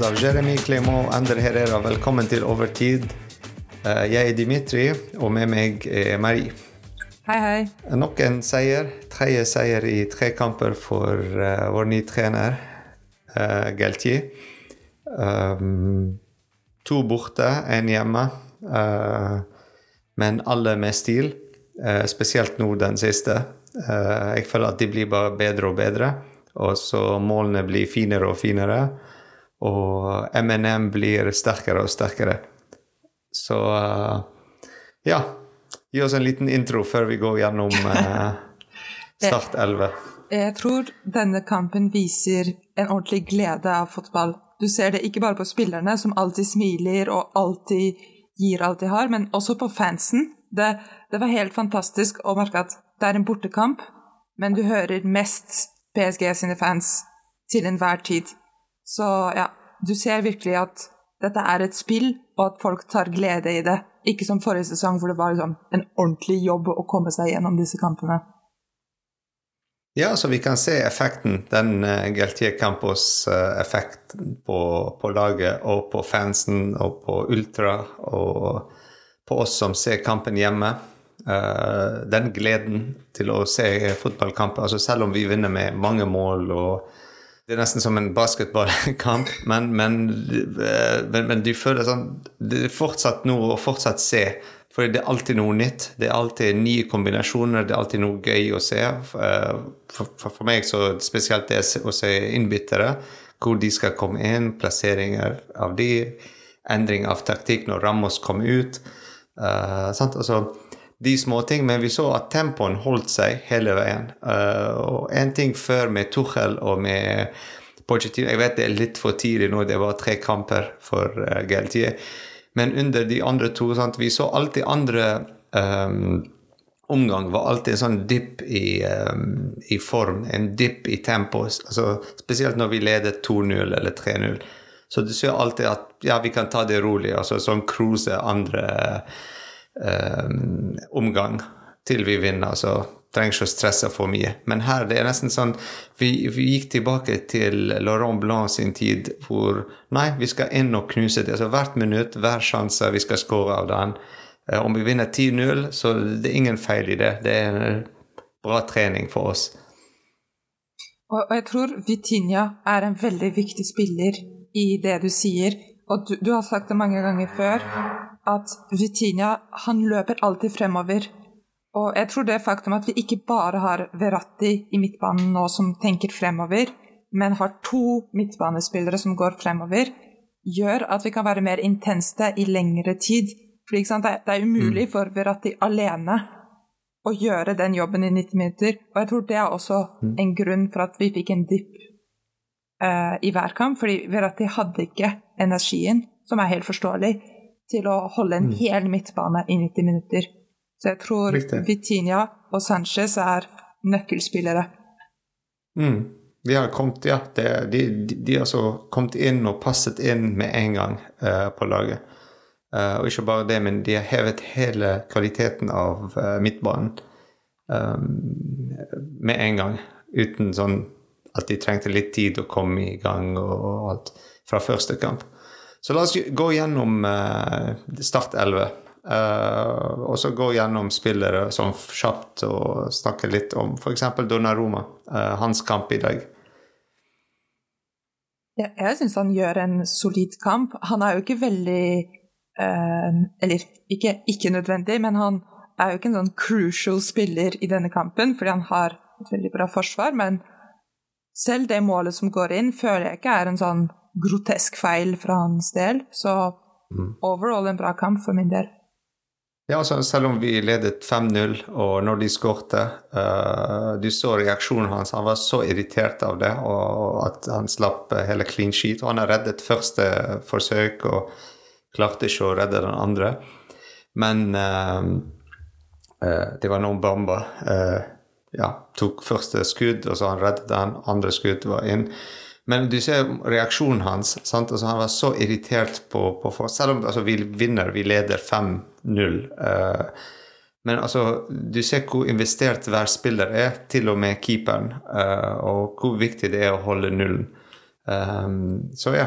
fans av Jeremy Clément Ander Herrera, velkommen til Overtid. Eh, Jeg er Dimitri, og med meg er Marie. Hei, hei. Nok en seier. Tredje seier i tre kamper for uh, vår nye trener, uh, Galtier. Um, to borte, én hjemme. Uh, men alle med stil. Uh, spesielt nå den siste. Uh, jeg føler at de blir bare bedre og bedre. Og så målene blir finere og finere. Og MNM blir sterkere og sterkere. Så eh, ja. Gi oss en liten intro før vi går gjennom eh, Start 11. Jeg tror denne kampen viser en ordentlig glede av fotball. Du ser det ikke bare på spillerne, som alltid smiler og alltid gir alt de har, men også på fansen. Det, det var helt fantastisk å merke at det er en bortekamp, men du hører mest PSG sine fans til enhver tid. Så ja, du ser virkelig at dette er et spill, og at folk tar glede i det. Ikke som forrige sesong, hvor det var liksom en ordentlig jobb å komme seg gjennom disse kampene. Ja, så vi kan se effekten, den uh, Geltier Campos-effekten uh, på, på, laget og på fansen og på Ultra og på oss som ser kampen hjemme. Uh, den gleden til å se fotballkamper, altså selv om vi vinner med mange mål og det er nesten som en basketballkamp, men, men, men, men, du føler sånn Det er fortsatt noe å fortsatt se for det er alltid noe nytt. Det er alltid nye kombinasjoner, det er alltid noe gøy å se. Eh, for, for, for meg så spesielt det å se innbyttere, hvor de skal komme inn, plasseringer av de, endring av taktikk når Ramos kom ut. Uh, altså, de små ting, men vi så at tempoen holdt seg hele veien. Uh, og en ting før med Tuchel og med Pochettino Jeg vet det er litt for tidlig nå, det var tre kamper for uh, Galtier. Men under de andre to sant? Vi så alltid andre um, omgang var alltid en sånn dipp i, um, i, form, en dipp i tempo. Altså, spesielt når vi leder 2-0 eller 3-0. Så du ser alltid at ja, vi kan ta det rolig. altså Sånn cruise andre um, omgang til vi vinner. så trenger ikke å stresse for mye. Men her det er nesten sånn vi, vi, gikk tilbake til Laurent Blanc sin tid hvor nei, vi skal inn og knuse det. Altså Hvert minutt, hver sjanse vi skal skåre av den. Eh, om vi vinner 10-0, så det er ingen feil i det. Det er en bra trening for oss. Og jeg tror Vitinha er en veldig viktig spiller i det du sier. Og du, du har sagt det mange ganger før, at Vitinha han løper alltid fremover. Og jeg tror det faktum at vi ikke bare har Verratti i midtbanen nå som tenker fremover, men har to midtbanespillere som går fremover, gjør at vi kan være mer intense i lengre tid. For Det er umulig mm. for Verratti alene å gjøre den jobben i 90 minutter. Og jeg tror det er også mm. en grunn for at vi fikk en dipp uh, i hver kamp. Fordi Verratti hadde ikke energien, som er helt forståelig, til å holde en mm. hel midtbane i 90 minutter. Så jeg tror Riktig. Vitinha og Sanchez er nøkkelspillere. Mm. Vi har kommet, ja, det, de, de, de, altså kommet inn og passet inn med en gang uh, på laget. Uh, og ikke bare det, men de har hevet hele kvaliteten av uh, midtbanen um, med en gang. Uten sånn at de trengte litt tid å komme i gang og, og alt fra første kamp. Så la oss gå gjennom Start 11. Uh, og så gå gjennom spillere sånn kjapt og snakke litt om f.eks. Donnaroma, uh, hans kamp i dag. Ja, jeg syns han gjør en solid kamp. Han er jo ikke veldig uh, Eller ikke, ikke nødvendig, men han er jo ikke en sånn crucial spiller i denne kampen, fordi han har et veldig bra forsvar. Men selv det målet som går inn, føler jeg ikke er en sånn grotesk feil fra hans del. Så mm. overall en bra kamp for min del. Ja, altså, selv om vi ledet 5-0, og når de skårte uh, Du så reaksjonen hans. Han var så irritert av det, og at han slapp uh, hele clean sheet. Og han har reddet første forsøk og klarte ikke å redde den andre. Men uh, det var noen bomber. ja, tok første skudd, og så han reddet den. Andre skudd var inn. Men du ser reaksjonen hans. Altså, han var så irritert på, på Selv om altså, vi vinner, vi leder 5-0. Uh, men altså, du ser hvor investert hver spiller er, til og med keeperen. Uh, og hvor viktig det er å holde nullen. Um, så ja.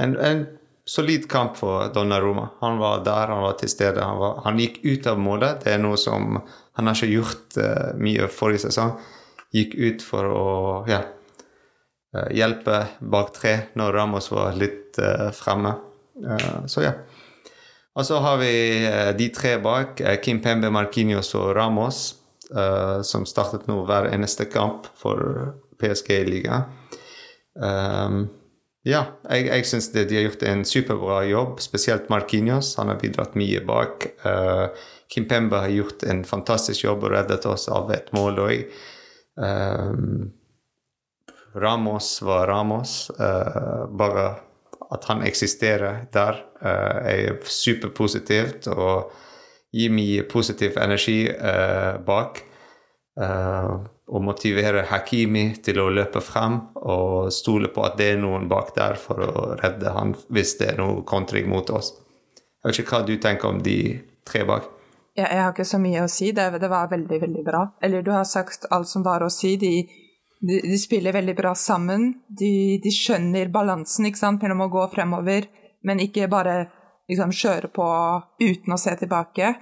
en, en solid kamp for Donnaroma. Han var der, han var til stede. Han, var, han gikk ut av målet. Det er noe som Han har ikke gjort uh, mye forrige sesong. Gikk ut for å ja, hjelpe bak tre når Ramos var litt uh, fremme. så ja. Og så har vi de tre bak. Kim Pembe, Marquinhos og Ramos, som startet nå hver eneste kamp for PSG-liga. Um, ja, jeg, jeg syns de har gjort en superbra jobb, spesielt Marquinhos. Han har bidratt mye bak. Uh, Kim Pemba har gjort en fantastisk jobb og reddet oss av et mål òg. Eh, Ramos var Ramos. Uh, bare at han eksisterer der, uh, er superpositivt og gir mye positiv energi bak. Uh, og motivere Hakimi til å løpe frem og stole på at det er noen bak der for å redde han hvis det er noe kontring mot oss. Jeg vet ikke hva du tenker om de tre bak. Ja, jeg har ikke så mye å si. Det, det, var veldig, veldig bra. Eller du har sagt alt som var å si. De, de, de spiller veldig bra sammen. De, de skjønner balansen ikke sant, mellom å gå fremover, men ikke bare liksom, kjøre på uten å se tilbake.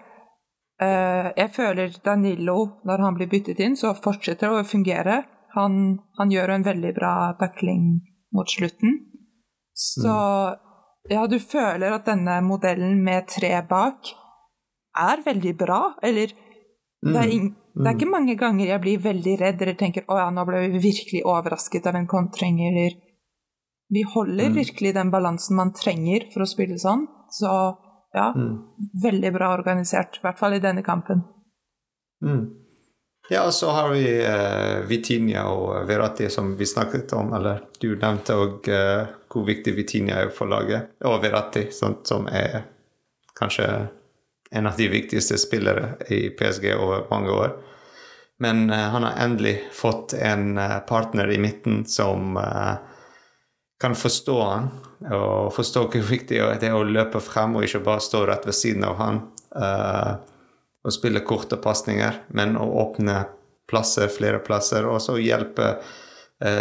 Uh, jeg føler Danilo, når han blir byttet inn, så fortsetter det å fungere. Han, han gjør en veldig bra backling mot slutten. Så ja, du føler at denne modellen med tre bak er veldig bra. Eller det er, in, det er, ikke mange ganger jeg blir veldig redd eller tenker å ja, nå ble vi virkelig overrasket av en kontring, eller Vi holder virkelig den balansen man trenger for å spille sånn. Så ja, mm. veldig bra organisert. I hvert fall i denne kampen. Mm. Ja, og så har vi uh, Vitinia og Verratti, som vi snakket om. Eller du nevnte òg uh, eh, hvor viktig Vitinia er for laget. Og Verratti, sånt, som er kanskje en av de viktigste spillere i PSG over mange år. Men uh, han har endelig fått en partner i midten som kan forstå han og forstå hvor viktig det er å løpe frem og ikke bare stå rett ved siden av han og spille korte pasninger, men å åpne plasser, flere plasser, og så hjelpe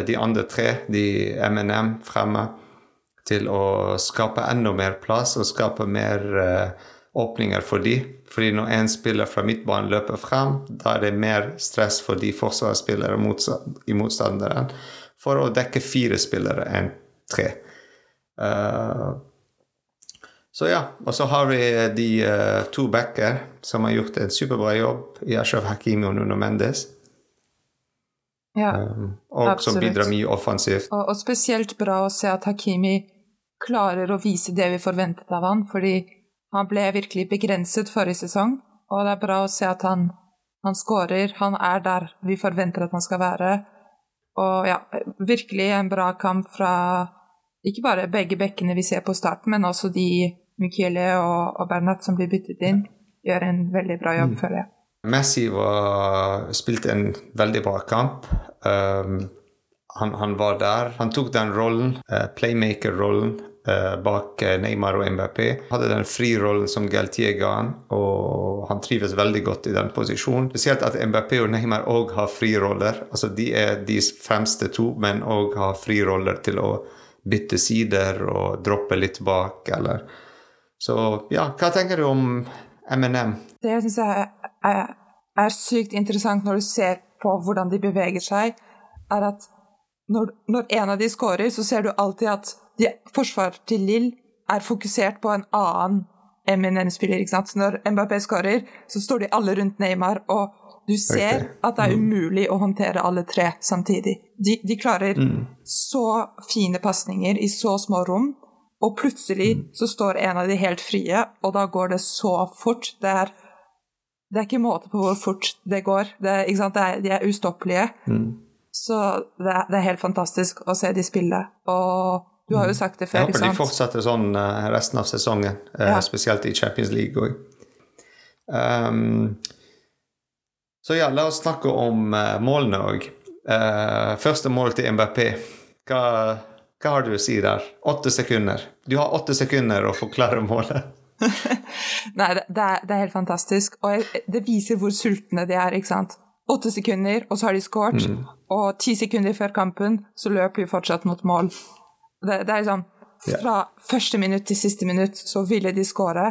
de andre tre, de MNM, fremme til å skape enda mer plass og skape mer uh, åpninger for de. Fordi når én spiller fra midtbanen løper frem, da er det mer stress for de forsvarsspillere i motstanderen for å dekke fire spillere enn tre. Uh, så ja. Og så har vi de uh, to backer som har gjort en superbra jobb i Ashraf Hakimi og Nuno Mendes. Ja, um, og absolutt. som bidrar mye offensivt. Og, og, spesielt bra å se at Hakimi klarer å vise det vi forventet av han, fordi han ble virkelig begrenset forrige sesong, og det er bra å se at han, han skårer. Han er der vi forventer at han skal være. Og ja, virkelig en bra kamp fra ikke bare begge bekkene vi ser på starten, men også de Michele og, og Bernat som blir byttet inn, gjør en veldig bra jobb, mm. føler jeg. Messi var, spilte en veldig bra kamp. Um, han, han, var der. Han tok den rollen, uh, playmaker-rollen, bak uh, Neymar og MBP. Hadde den frirollen som Galtier ga han, og han trives veldig godt i den posisjonen. Spesielt at MBP og Neymar òg har friroller. Altså, de er de fremste to, men òg har friroller til å bytte sider og droppe litt bak, eller Så ja, hva tenker du om MNM? Det jeg syns er, er, sykt interessant når du ser på hvordan de beveger seg, er at når, når en av de scorer, så ser du alltid at de, forsvaret til Lill er fokusert på en annen MNN-spiller. ikke sant? Så når Mbappé skårer, så står de alle rundt Neymar og du ser at det er mm. umulig å håndtere alle tre samtidig. De, de klarer mm. så fine pasninger i så små rom, og plutselig mm. så står en av de helt frie, og da går det så fort. Det er, det er ikke måte på hvor fort det går. Det, det er, de er ustoppelige. Mm. Så det er, det er, helt fantastisk å se de spille. Og du har jo sagt det før. Jeg håper de fortsetter sånn eh, resten av sesongen, eh, ja. spesielt i Champions League òg. Um, så ja, la oss snakke om uh, målene òg. Uh, eh, første mål til MBP. Hva, hva, har du å si der? Åtte sekunder. Du har åtte sekunder å forklare målet. Nei, det, det, er, det, er, helt fantastisk. Og det viser hvor sultne de er. ikke sant? Åtte sekunder, og så har de skåret. Mm. Og ti sekunder før kampen så løper vi fortsatt mot mål. Det, det er sånn fra første minutt til siste minutt så ville de skåre,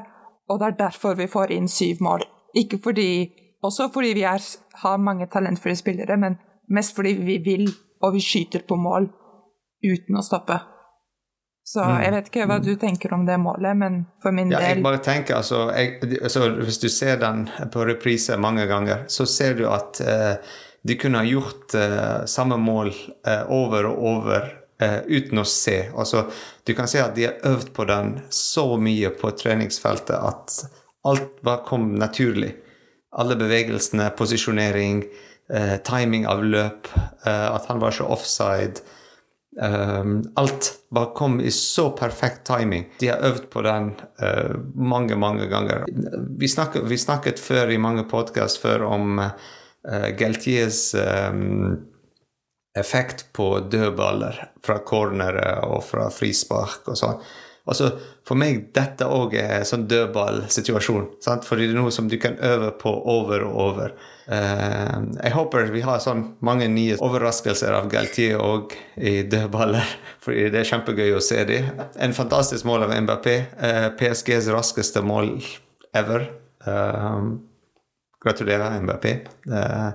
og det er derfor vi får inn syv mål. Ikke fordi Også fordi vi er, har mange talentfulle spillere, men mest fordi vi vil, og vi skyter på mål uten å stoppe. Så Mm. jeg vet ikke hva du tenker om det målet, men for min Ja, jeg bare tenker, altså, jeg, altså Hvis du ser den på reprise mange ganger, så ser du at eh, de kunne ha gjort eh, samme mål eh, over og over eh, uten å se. Altså, du kan se at de har øvd på den så mye på treningsfeltet at alt bare kom naturlig. Alle bevegelsene, posisjonering, eh, timing av løp, eh, at han var så offside. Um, alt bare kom i så perfekt timing. De har øvd på den eh, mange, mange ganger. Vi snakket, vi snakket før i mange podkast før om uh, Galtiers um, effekt på dødballer fra cornere og fra frispark og sånn. Altså, for meg dette òg er en sånn dødballsituasjon. sant? Fordi det er noe som du kan øve på over og over. Uh, jeg håper vi har sånn mange nye overraskelser av Galtier òg i dødballer. Fordi det er kjempegøy å se dem. En fantastisk mål av MBP. Uh, PSGs raskeste mål ever. Uh, gratulerer, MBP. Eh,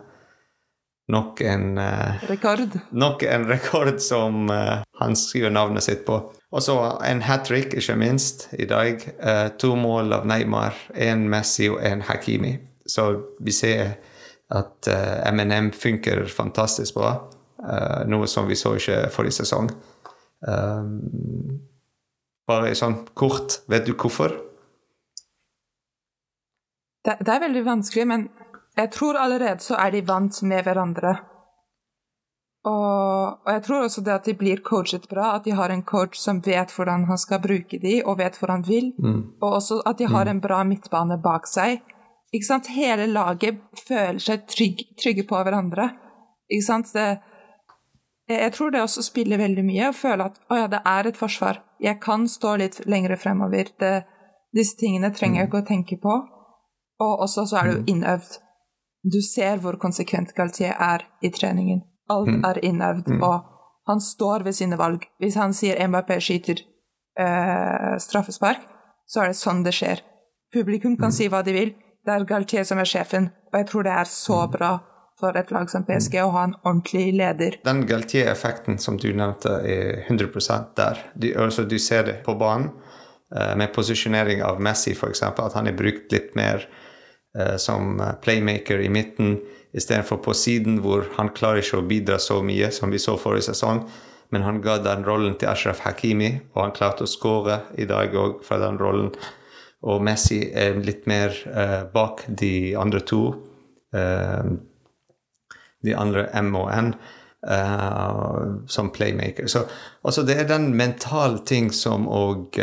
nok en eh, rekord. nok en rekord som eh, han skriver navnet sitt på. Og så en hat trick, ikke minst, i dag. Eh, to mål av Neymar, én Messi og én Hakimi. Så vi ser at eh, MNM funker fantastisk bra. Eh, noe som vi så ikke forrige sesong. Um, bare sånn kort, vet du hvorfor? Det, det er veldig vanskelig, men jeg tror allerede så er de vant med hverandre. Og, og jeg tror også det at de blir coachet bra, at de har en coach som vet hvordan han skal bruke de, og vet hvor han vil. Og også at de har en bra midtbane bak seg. Ikke sant? Hele laget føler seg trygg, trygge på hverandre. Ikke sant? Det, jeg, tror det også spiller veldig mye, å føle at å ja, det er et forsvar. Jeg kan stå litt lenger fremover. Det, disse tingene trenger jeg ikke å tenke på. Og også så er det jo innøvd. Du ser hvor konsekvent Galtier er i treningen. Alt er innøvd, og han står ved sine valg. Hvis han sier MBP skyter øh, straffespark, så er det sånn det skjer. Publikum kan si hva de vil. Det er Galtier som er sjefen, og jeg tror det er så bra for et lag som PSG å ha en ordentlig leder. Den Galtier-effekten som du nevnte, er 100% der. Du, altså, du ser det på banen, eh, med posisjonering av Messi f.eks., at han er brukt litt mer som playmaker i midten istedenfor på siden, hvor han klarer ikke å bidra så mye som vi så forrige sesong. Men han ga den rollen til Ashraf Hakimi, og han klarte å skåre i dag òg fra den rollen. Og Messi er litt mer uh, bak de andre to. Uh, de andre M og N Uh, som playmaker. Så altså det er den mentale ting som òg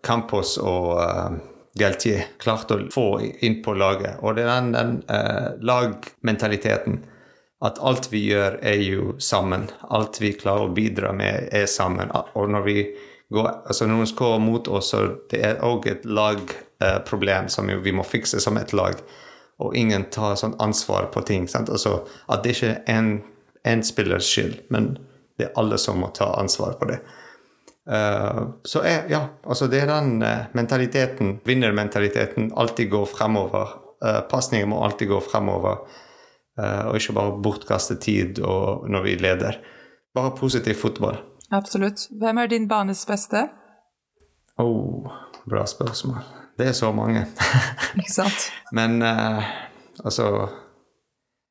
Campos og eh, Galtier klarte å få inn på laget. Og det er den, den eh, lagmentaliteten. At alt vi gjør, er jo sammen. Alt vi klarer å bidra med, er sammen. Og når vi går, altså noen skårer mot oss, så det er òg et lagproblem eh, som vi må fikse som et lag. Og ingen tar sånn ansvar på ting. Altså, at det ikke er én spillers skyld, men det er alle som må ta ansvar på det. Uh, så er, ja, altså det er den uh, mentaliteten, vinnermentaliteten, alltid gå fremover. Uh, Pasninger må alltid gå fremover, og ikke bare bortkaste tid når vi leder. Bare positiv fotball. Absolutt. Hvem er din banes beste? Oh, bra spørsmål. Det er så mange. Ikke sant? Men altså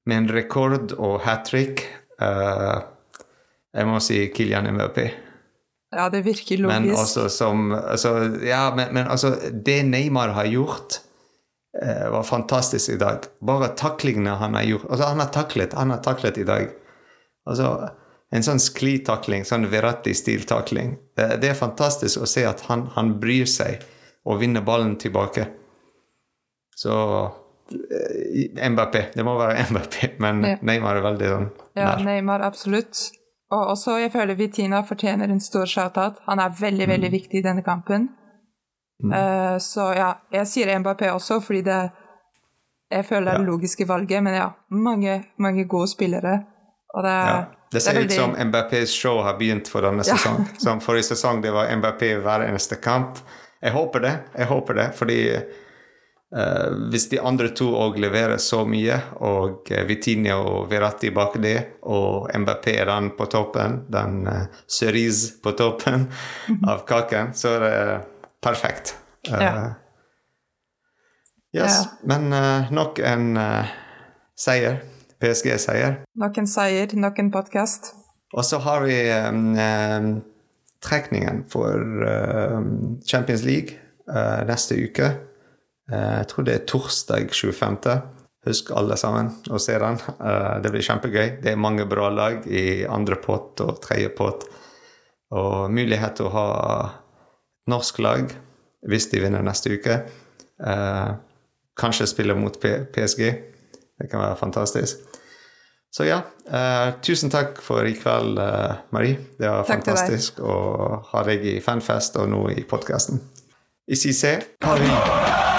Med en rekord og hat trick Jeg må si Kilian Mbappé. Ja, det virker logisk. Men også som altså, Ja, men, men altså Det Neymar har gjort, eh, var fantastisk i dag. Bare taklingene han har gjort Altså, han har taklet, han har taklet i dag. Altså, en sånn sklitakling, sånn Verratti-stiltakling. Det, det er fantastisk å se at han, han bryr seg og vinner ballen tilbake. Så eh, Mbappé. Det må være Mbappé, men Ja. Neymar er veldig sånn Ja. Neymar, absolutt. Og også, jeg føler Vitina fortjener en stor shout-out. Han er veldig, Mm. veldig viktig i denne kampen. Eh, så ja, jeg sier Mbappé også, fordi det Jeg føler det er det logiske valget, men ja, mange, mange gode spillere. Det, Ja. Det ser er ut som Mbappés show har begynt for denne Ja. sesongen. Som forrige sesong det var Mbappé hver eneste kamp. Jeg håper det, jeg håper det, fordi hvis de andre to òg leverer så mye, og uh, Vitinha og Verratti bak det, og Mbappé er den på toppen, den uh, cerise på toppen av kaken, så er det perfekt. Eh, Ja. Yes, Ja. men uh, nok en uh, seier. PSG-seier. Nok en seier, nok en podkast. Og så har vi um, um, trekningen for um, Champions League uh, neste uke. Uh, jeg tror det er torsdag 25. Husk alle sammen å se den. Uh, det blir kjempegøy. Det er mange bra lag i andre pott og tredje pott. Og mulighet til å ha norsk lag hvis de vinner neste uke. Uh, kanskje spille mot PSG. Det kan være fantastisk. Så ja, eh, tusen takk for i kveld, eh, Marie. Det var Takk fantastisk å ha deg i Fanfest og nå i podkasten. CC har Paris.